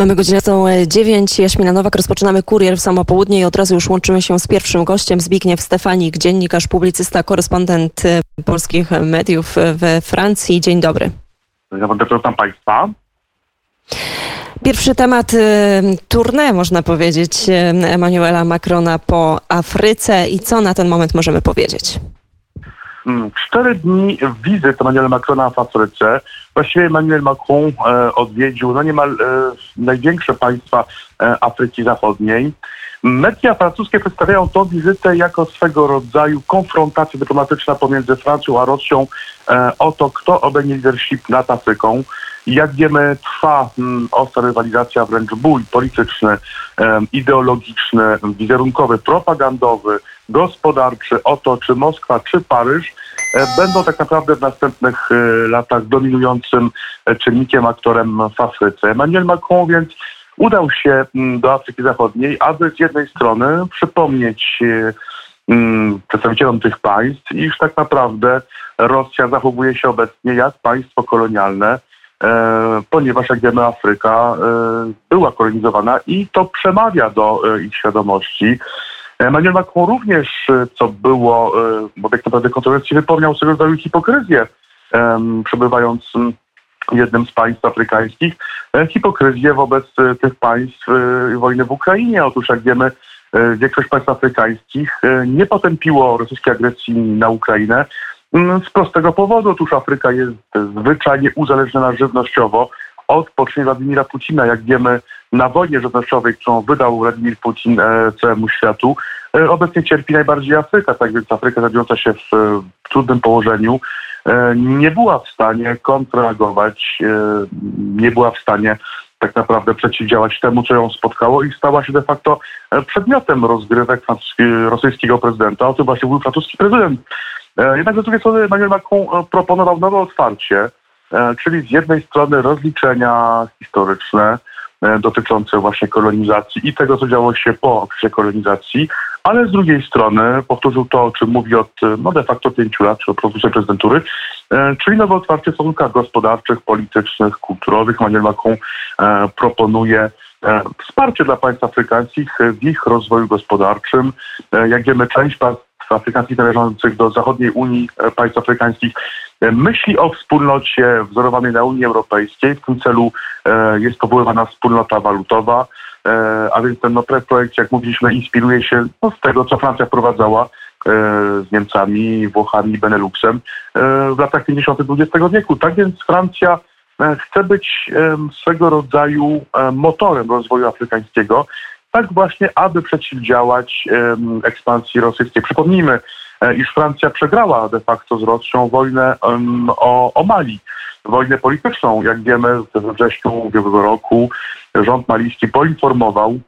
Mamy godzinę są 9. Jaśmina Nowak, rozpoczynamy kurier w samo południe i od razu już łączymy się z pierwszym gościem. Zbigniew Stefanik, dziennikarz, publicysta, korespondent e, polskich mediów we Francji. Dzień dobry. Dzień dobry, witam Państwa. Pierwszy temat e, tournée, można powiedzieć, e, Emanuela Macrona po Afryce i co na ten moment możemy powiedzieć? Mm, cztery dni wizyt Emmanuela Macrona w Afryce. Właściwie Emmanuel Macron e, odwiedził no niemal e, największe państwa e, Afryki Zachodniej. Media francuskie przedstawiają tę wizytę jako swego rodzaju konfrontacja dyplomatyczna pomiędzy Francją a Rosją e, o to, kto obejmie leadership nad Afryką. Jak wiemy, trwa mm, ostra rywalizacja, wręcz bój polityczny, e, ideologiczny, wizerunkowy, propagandowy, gospodarczy o to, czy Moskwa, czy Paryż e, będą tak naprawdę w następnych e, latach dominującym e, czynnikiem, aktorem w Afryce. Emmanuel Macron więc udał się mm, do Afryki Zachodniej, aby z jednej strony przypomnieć mm, przedstawicielom tych państw, iż tak naprawdę Rosja zachowuje się obecnie jak państwo kolonialne, ponieważ jak wiemy Afryka była kolonizowana i to przemawia do ich świadomości. Emmanuel Macron również, co było obiektem pewnej kontrowersji, wypełniał swego rodzaju hipokryzję, przebywając jednym z państw afrykańskich, hipokryzję wobec tych państw wojny w Ukrainie. Otóż jak wiemy, większość państw afrykańskich nie potępiło rosyjskiej agresji na Ukrainę z prostego powodu. Otóż Afryka jest zwyczajnie uzależniona żywnościowo od poczynień Władimira Putina. Jak wiemy, na wojnie żywnościowej, którą wydał Władimir Putin e, całemu światu, e, obecnie cierpi najbardziej Afryka. Tak więc Afryka znajdująca się w, trudnym położeniu e, nie była w stanie kontrreagować, nie była w stanie tak naprawdę przeciwdziałać temu, co ją spotkało i stała się de facto przedmiotem rozgrywek rosyjskiego prezydenta. O tym właśnie był francuski prezydent. Jednak z drugiej strony Emmanuel Macron proponował nowe otwarcie, czyli z jednej strony rozliczenia historyczne, E, dotyczące właśnie kolonizacji i tego, co działo się po okresie kolonizacji, ale z drugiej strony powtórzył to, o czym mówi od no de facto pięciu lat, czy od procesu prezydentury, e, czyli nowe otwarcie w stosunkach gospodarczych, politycznych, kulturowych. Emmanuel Macron e, proponuje wsparcie dla państw afrykańskich w ich rozwoju gospodarczym. Jak wiemy, część państw afrykańskich należących do zachodniej Unii państw afrykańskich myśli o wspólnocie wzorowanej na Unii Europejskiej. W tym celu e, jest powoływana wspólnota walutowa, e, a więc ten no, projekt, jak mówiliśmy, inspiruje się no, z tego, co Francja wprowadzała e, z Niemcami, Włochami, Beneluxem w latach 50. XX wieku. Tak więc Francja chce być swego rodzaju motorem rozwoju afrykańskiego, tak właśnie, aby przeciwdziałać ekspansji rosyjskiej. Przypomnijmy, E, iż Francja przegrała de facto z Rosją wojnę o, o Mali, wojnę polityczną. Jak wiemy, we wrześniu ubiegłego roku rząd malijski poinformował,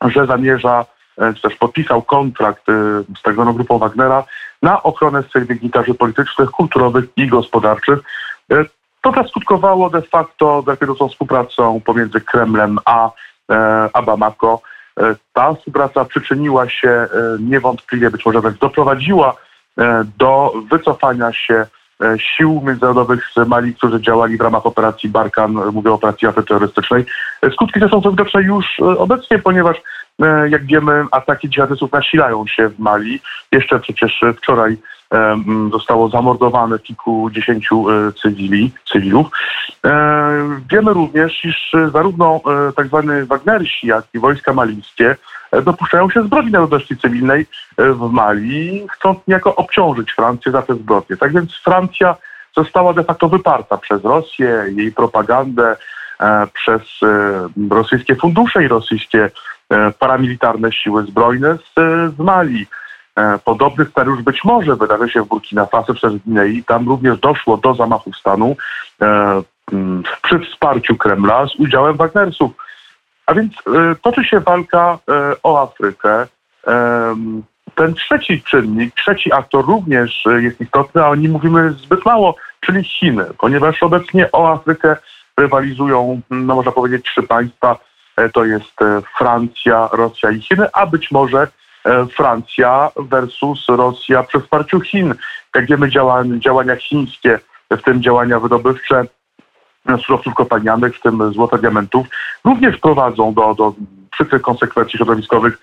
że zamierza, e, czy też podpisał kontrakt e, z tak zwaną grupą Wagnera na ochronę swych dygnitarzy politycznych, kulturowych i gospodarczych. To zaskutkowało de facto zakrytą współpracą pomiędzy Kremlem a, a Bamako. E, ta współpraca przyczyniła się e, niewątpliwie, być może wręcz doprowadziła e, do wycofania się sił międzynarodowych z Mali, którzy działali w ramach operacji Barkan, mówię o operacji antyterrorystycznej. Skutki te są widoczne już obecnie, ponieważ jak wiemy ataki dżihadystów nasilają się w Mali. Jeszcze przecież wczoraj zostało zamordowane kilkudziesięciu e, cywili, cywilów. E, wiemy również, iż zarówno e, tak zwany Wagnersi, jak i wojska malijskie dopuszczają się zbrodni narodowości cywilnej w Mali, chcąc niejako obciążyć Francję za te zbrodnie. Tak więc Francja została de facto wyparta przez Rosję, jej propagandę, przez rosyjskie fundusze i rosyjskie paramilitarne siły zbrojne z, z Mali. E, podobny scenariusz być może wydarzy się w Burkina Faso przez Gwinei. Tam również doszło do zamachu stanu e, przy wsparciu Kremla z udziałem Wagnersów. A więc e, toczy się walka o Afrykę. Ten trzeci czynnik, trzeci aktor również jest istotny, a o nim mówimy zbyt mało, czyli Chiny, ponieważ obecnie o Afrykę rywalizują, no można powiedzieć, trzy państwa. To jest Francja, Rosja i Chiny, a być może Francja versus Rosja przy wsparciu Chin. Jak wiemy, działania, działania chińskie, w tym działania wydobywcze, surowców kopalnianych, w tym złota diamentów, również prowadzą do, do przykrych konsekwencji środowiskowych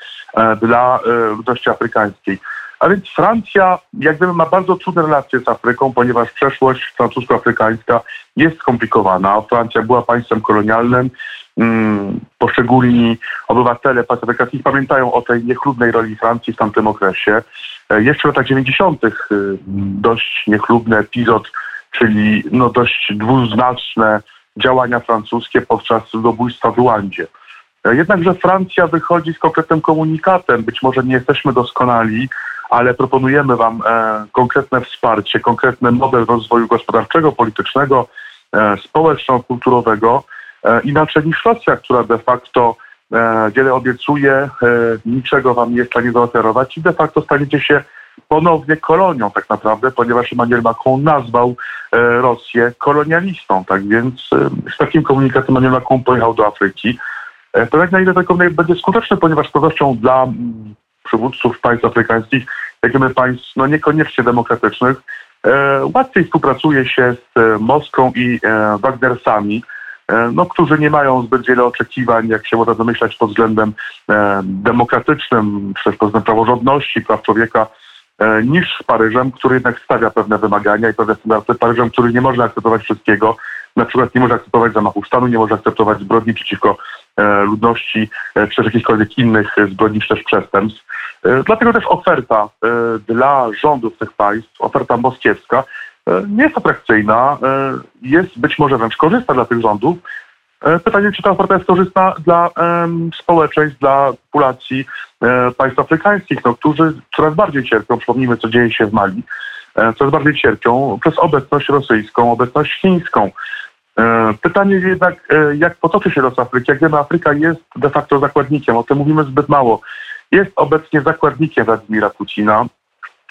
dla ludności afrykańskiej. A więc Francja, jak gdyby, ma bardzo trudne relacje z Afryką, ponieważ przeszłość francusko-afrykańska jest skomplikowana. Francja była państwem kolonialnym. Mm, poszczególni obywatele państw afrykańskich pamiętają o tej niechlubnej roli Francji w tamtym okresie. E, jeszcze w latach 90. Y, dość niechlubny epizod, czyli no dość dwuznaczne działania francuskie podczas ludobójstwa w Ruandzie. E, jednakże Francja wychodzi z konkretnym komunikatem. Być może nie jesteśmy doskonali, ale proponujemy Wam e, konkretne wsparcie, konkretny model rozwoju gospodarczego, politycznego, e, społeczno-kulturowego, e, inaczej niż Rosja, która de facto wiele obiecuje, niczego Wam nie w stanie zaoferować i de facto staniecie się ponownie kolonią tak naprawdę, ponieważ Emmanuel Macron nazwał Rosję kolonialistą. Tak więc z takim komunikatem Emmanuel Macron pojechał do Afryki. Pytanie, na ile ten będzie skuteczny, ponieważ pewnością dla przywódców państw afrykańskich, jak wiemy państw no niekoniecznie demokratycznych, e, łatwiej współpracuje się z e, Moskwą i e, Wagnersami, no, którzy nie mają zbyt wiele oczekiwań, jak się można domyślać, pod względem demokratycznym, też pod względem praworządności, praw człowieka, niż z Paryżem, który jednak stawia pewne wymagania i pewne standardy. Paryżem, który nie może akceptować wszystkiego, na przykład nie może akceptować zamachu stanu, nie może akceptować zbrodni przeciwko ludności, e, czy też jakichkolwiek innych czy też przestępstw. E, dlatego też oferta dla rządów tych państw, oferta moskiewska, nie jest atrakcyjna, jest być może wręcz korzystna dla tych rządów. Pytanie, czy ta oferta jest korzystna dla społeczeństw, dla populacji e, państw afrykańskich, no, którzy coraz bardziej cierpią. Przypomnijmy, co dzieje się w Mali. E, coraz bardziej cierpią przez obecność rosyjską, obecność chińską. E, pytanie jednak, e, jak potoczy się los Afryki? Jak wiemy, Afryka jest de facto zakładnikiem, o tym mówimy zbyt mało. Jest obecnie zakładnikiem Władimira Putina.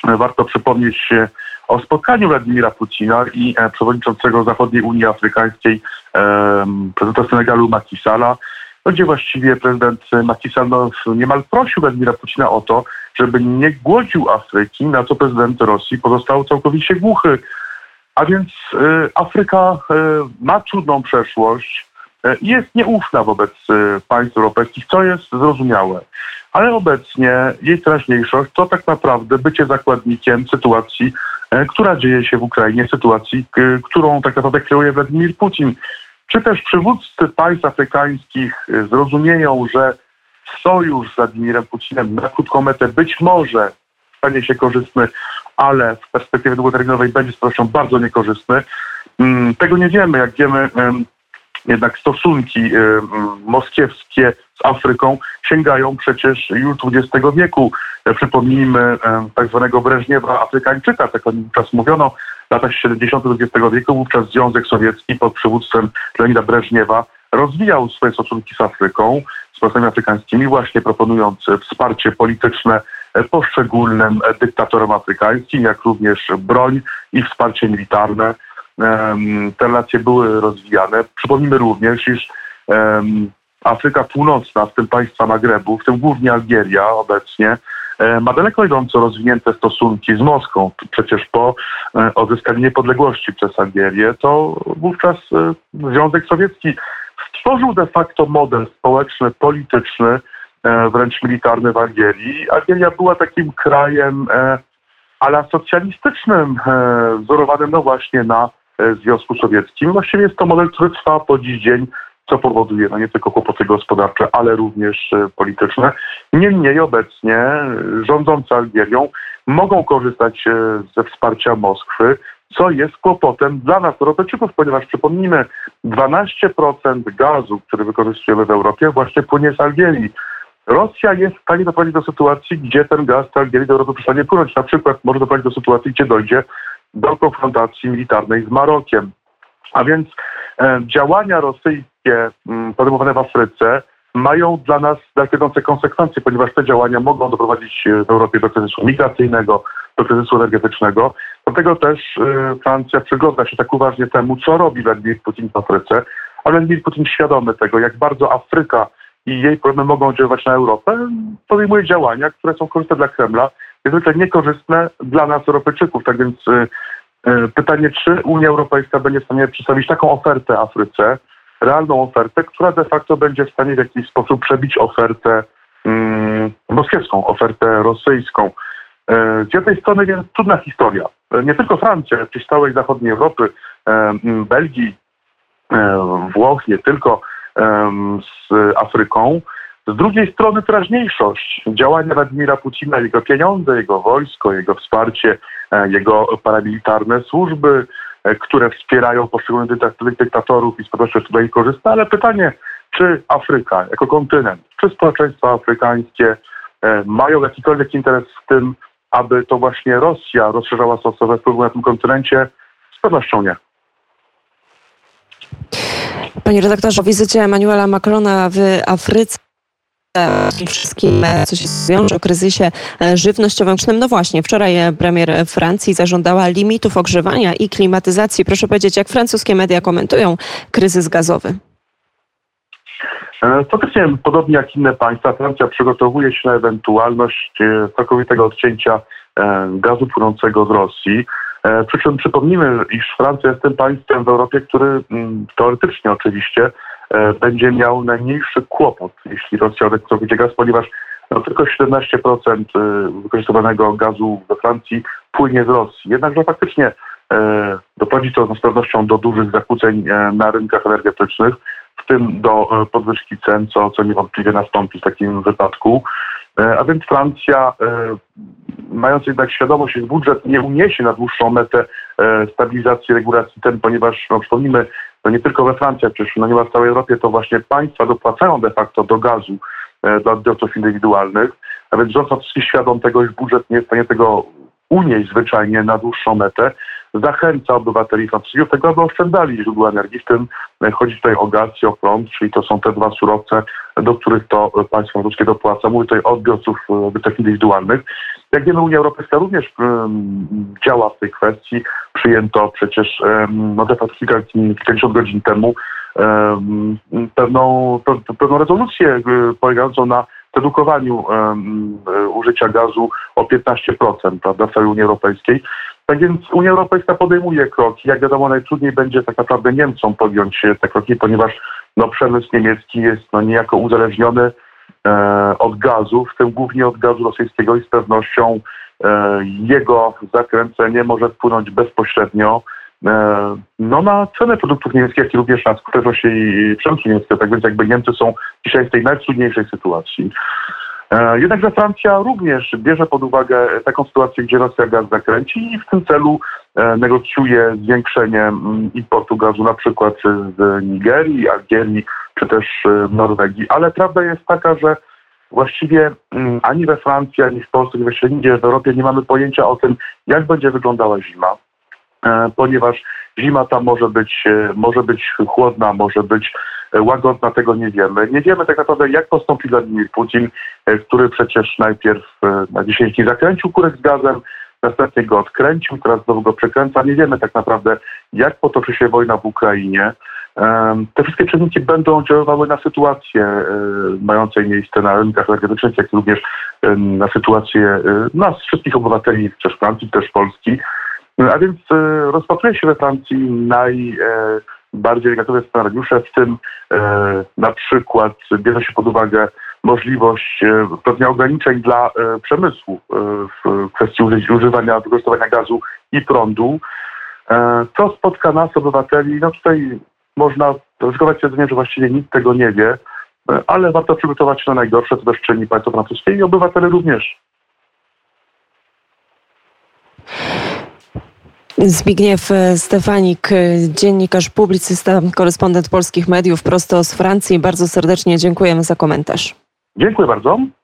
Warto przypomnieć o spotkaniu Władimira Putina i przewodniczącego Zachodniej Unii Afrykańskiej, prezydenta Senegalu Macky Salla, gdzie właściwie prezydent Macky Sall no, niemal prosił Władimira Putina o to, żeby nie głodził Afryki, na co prezydent Rosji pozostał całkowicie głuchy. A więc y, Afryka y, ma trudną przeszłość y, i jest nieufna wobec y, państw europejskich, co jest zrozumiałe. Ale obecnie jej teraźniejszość to tak naprawdę bycie zakładnikiem sytuacji, y, która dzieje się w Ukrainie, sytuacji, y, którą tak naprawdę kreuje Władimir Putin. Czy też przywódcy państw afrykańskich zrozumieją, że sojusz z Władimirem Putinem na krótką metę być może stanie się korzystny, ale w perspektywie długoterminowej będzie z pewnością bardzo niekorzystny. Mm, tego nie wiemy, jak wiemy, jednak stosunki moskiewskie z Afryką sięgają przecież już XX wieku. Przypomnijmy tak zwanego Breżniewa Afrykańczyka, tak o nim wówczas mówiono. W latach 70. XX wieku wówczas Związek Sowiecki pod przywództwem Leonida Breżniewa rozwijał swoje stosunki z Afryką, z państwami afrykańskimi, właśnie proponując wsparcie polityczne poszczególnym dyktatorom afrykańskim, jak również broń i wsparcie militarne. Te relacje były rozwijane. Przypomnijmy również, iż Afryka Północna, w tym państwa Magrebu, w tym głównie Algieria obecnie, e, ma daleko idąco rozwinięte stosunki z Moskwą. Przecież po e, odzyskaniu niepodległości przez Algierię, to wówczas e, Związek Sowiecki stworzył de facto model społeczny, polityczny, wręcz militarny w Algierii. Algieria była takim krajem ale socjalistycznym, wzorowanym no właśnie na Związku Sowieckim. Właściwie jest to model, który trwa po dziś dzień co powoduje no nie tylko kłopoty gospodarcze, ale również e, polityczne. Niemniej obecnie e, rządzący Algierią mogą korzystać e, ze wsparcia Moskwy, co jest kłopotem dla nas, Europejczyków, ponieważ przypomnijmy, 12% gazu, który wykorzystujemy w Europie, właśnie płynie z Algierii. Rosja jest w stanie doprowadzić do sytuacji, gdzie ten gaz Algierii do Europy przestanie płynąć. Na przykład może doprowadzić do sytuacji, gdzie dojdzie do konfrontacji militarnej z Marokiem. A więc e, działania rosyjskie m, podejmowane w Afryce mają dla nas daleko konsekwencje, ponieważ te działania mogą doprowadzić e, w Europie do kryzysu migracyjnego, do kryzysu energetycznego. Dlatego też e, Francja przygląda się tak uważnie temu, co robi Władimir Putin w Afryce, a Władimir Putin świadomy tego, jak bardzo Afryka i jej problemy mogą oddziaływać na Europę, podejmuje działania, które są korzystne dla Kremla, niezwykle niekorzystne dla nas, Europejczyków. Tak więc e, Pytanie, czy Unia Europejska będzie w stanie przedstawić taką ofertę Afryce, realną ofertę, która de facto będzie w stanie w jakiś sposób przebić ofertę mm, moskiewską, ofertę rosyjską. E, z jednej strony więc trudna historia. Nie tylko Francja, ale całej zachodniej Europy, Belgii, Włoch, nie tylko z Afryką. Z drugiej strony teraźniejszość działania Władimira Putina, jego pieniądze, jego wojsko, jego wsparcie, jego paramilitarne służby, które wspierają poszczególnych dyktatorów i pewnością tutaj korzysta, ale pytanie, czy Afryka jako kontynent, czy społeczeństwa afrykańskie mają jakikolwiek interes w tym, aby to właśnie Rosja rozszerzała stosowe wpływy na tym kontynencie? Z pewnością nie. Panie redaktorze, o wizycie Emmanuela Macrona w Afryce wszystkim, co się wiąże o kryzysie żywnościowym. No właśnie, wczoraj premier Francji zażądała limitów ogrzewania i klimatyzacji. Proszę powiedzieć, jak francuskie media komentują kryzys gazowy? E, faktycznie, podobnie jak inne państwa, Francja przygotowuje się na ewentualność e, całkowitego odcięcia e, gazu płynącego z Rosji. Przy czym przypomnijmy, iż Francja jest tym państwem w Europie, który mm, teoretycznie oczywiście będzie miał najmniejszy kłopot, jeśli Rosja odetnie gaz, ponieważ no, tylko 17% wykorzystywanego gazu we Francji płynie z Rosji. Jednakże faktycznie doprowadzi to z pewnością do dużych zakłóceń na rynkach energetycznych w tym do e, podwyżki cen, co, co niewątpliwie nastąpi w takim wypadku. E, a więc Francja, e, mając jednak świadomość, że budżet nie uniesie na dłuższą metę stabilizacji, regulacji cen, ponieważ, no przypomnijmy, no nie tylko we Francji, przecież no niemal w całej Europie to właśnie państwa dopłacają de facto do gazu dla odbiorców indywidualnych, a więc rząd jest świadom tego, że budżet nie jest w stanie tego unieść zwyczajnie na dłuższą metę, zachęca obywateli francuskich do tego, aby oszczędzali źródła energii, w tym e, chodzi tutaj o gaz i o prąd, czyli to są te dwa surowce, do których to państwo francuskie dopłaca. Mówię tutaj o odbiorców e, indywidualnych. Jak wiemy, Unia Europejska również um, działa w tej kwestii. Przyjęto przecież um, no de facto kilka, kilkadziesiąt godzin temu um, pewną, pe, pewną rezolucję polegającą na redukowaniu um, użycia gazu o 15% prawda, w całej Unii Europejskiej. Tak więc Unia Europejska podejmuje kroki. Jak wiadomo, najtrudniej będzie tak naprawdę Niemcom podjąć te kroki, ponieważ no, przemysł niemiecki jest no, niejako uzależniony e, od gazu, w tym głównie od gazu rosyjskiego i z pewnością e, jego zakręcenie może wpłynąć bezpośrednio e, no, na cenę produktów niemieckich, jak i również na skuteczność przemysłu niemieckiego. Tak więc jakby Niemcy są dzisiaj w tej najtrudniejszej sytuacji. E, jednakże Francja również bierze pod uwagę taką sytuację, gdzie Rosja gaz zakręci i w tym celu e, negocjuje zwiększenie mm, importu gazu na przykład z Nigerii, Algierii czy też e, Norwegii. Ale prawda jest taka, że właściwie mm, ani we Francji, ani w Polsce, ani właściwie nigdzie w Europie nie mamy pojęcia o tym, jak będzie wyglądała zima, ponieważ zima tam może być, może być chłodna, może być łagodna, tego nie wiemy. Nie wiemy tak naprawdę, jak postąpi Władimir Putin, e, który przecież najpierw e, na 10 dni zakręcił kurek z gazem, następnie go odkręcił, teraz znowu go przekręca. Nie wiemy tak naprawdę, jak potoczy się wojna w Ukrainie. Te wszystkie czynniki będą oddziaływały na sytuację e, mającej miejsce na rynkach energetycznych, jak również na sytuację nas, wszystkich obywateli, też Francji, też Polski. A więc rozpatruje się we Francji naj bardziej negatywne scenariusze, w tym e, na przykład bierze się pod uwagę możliwość e, pewnych ograniczeń dla e, przemysłu e, w kwestii używania, wykorzystywania gazu i prądu. E, co spotka nas, obywateli? No tutaj można ryzykować stwierdzenie, że właściwie nikt tego nie wie, e, ale warto przygotować się na najgorsze, co też czyni państwo francuskie i obywatele również. Zbigniew Stefanik, dziennikarz, publicysta, korespondent polskich mediów prosto z Francji. Bardzo serdecznie dziękujemy za komentarz. Dziękuję bardzo.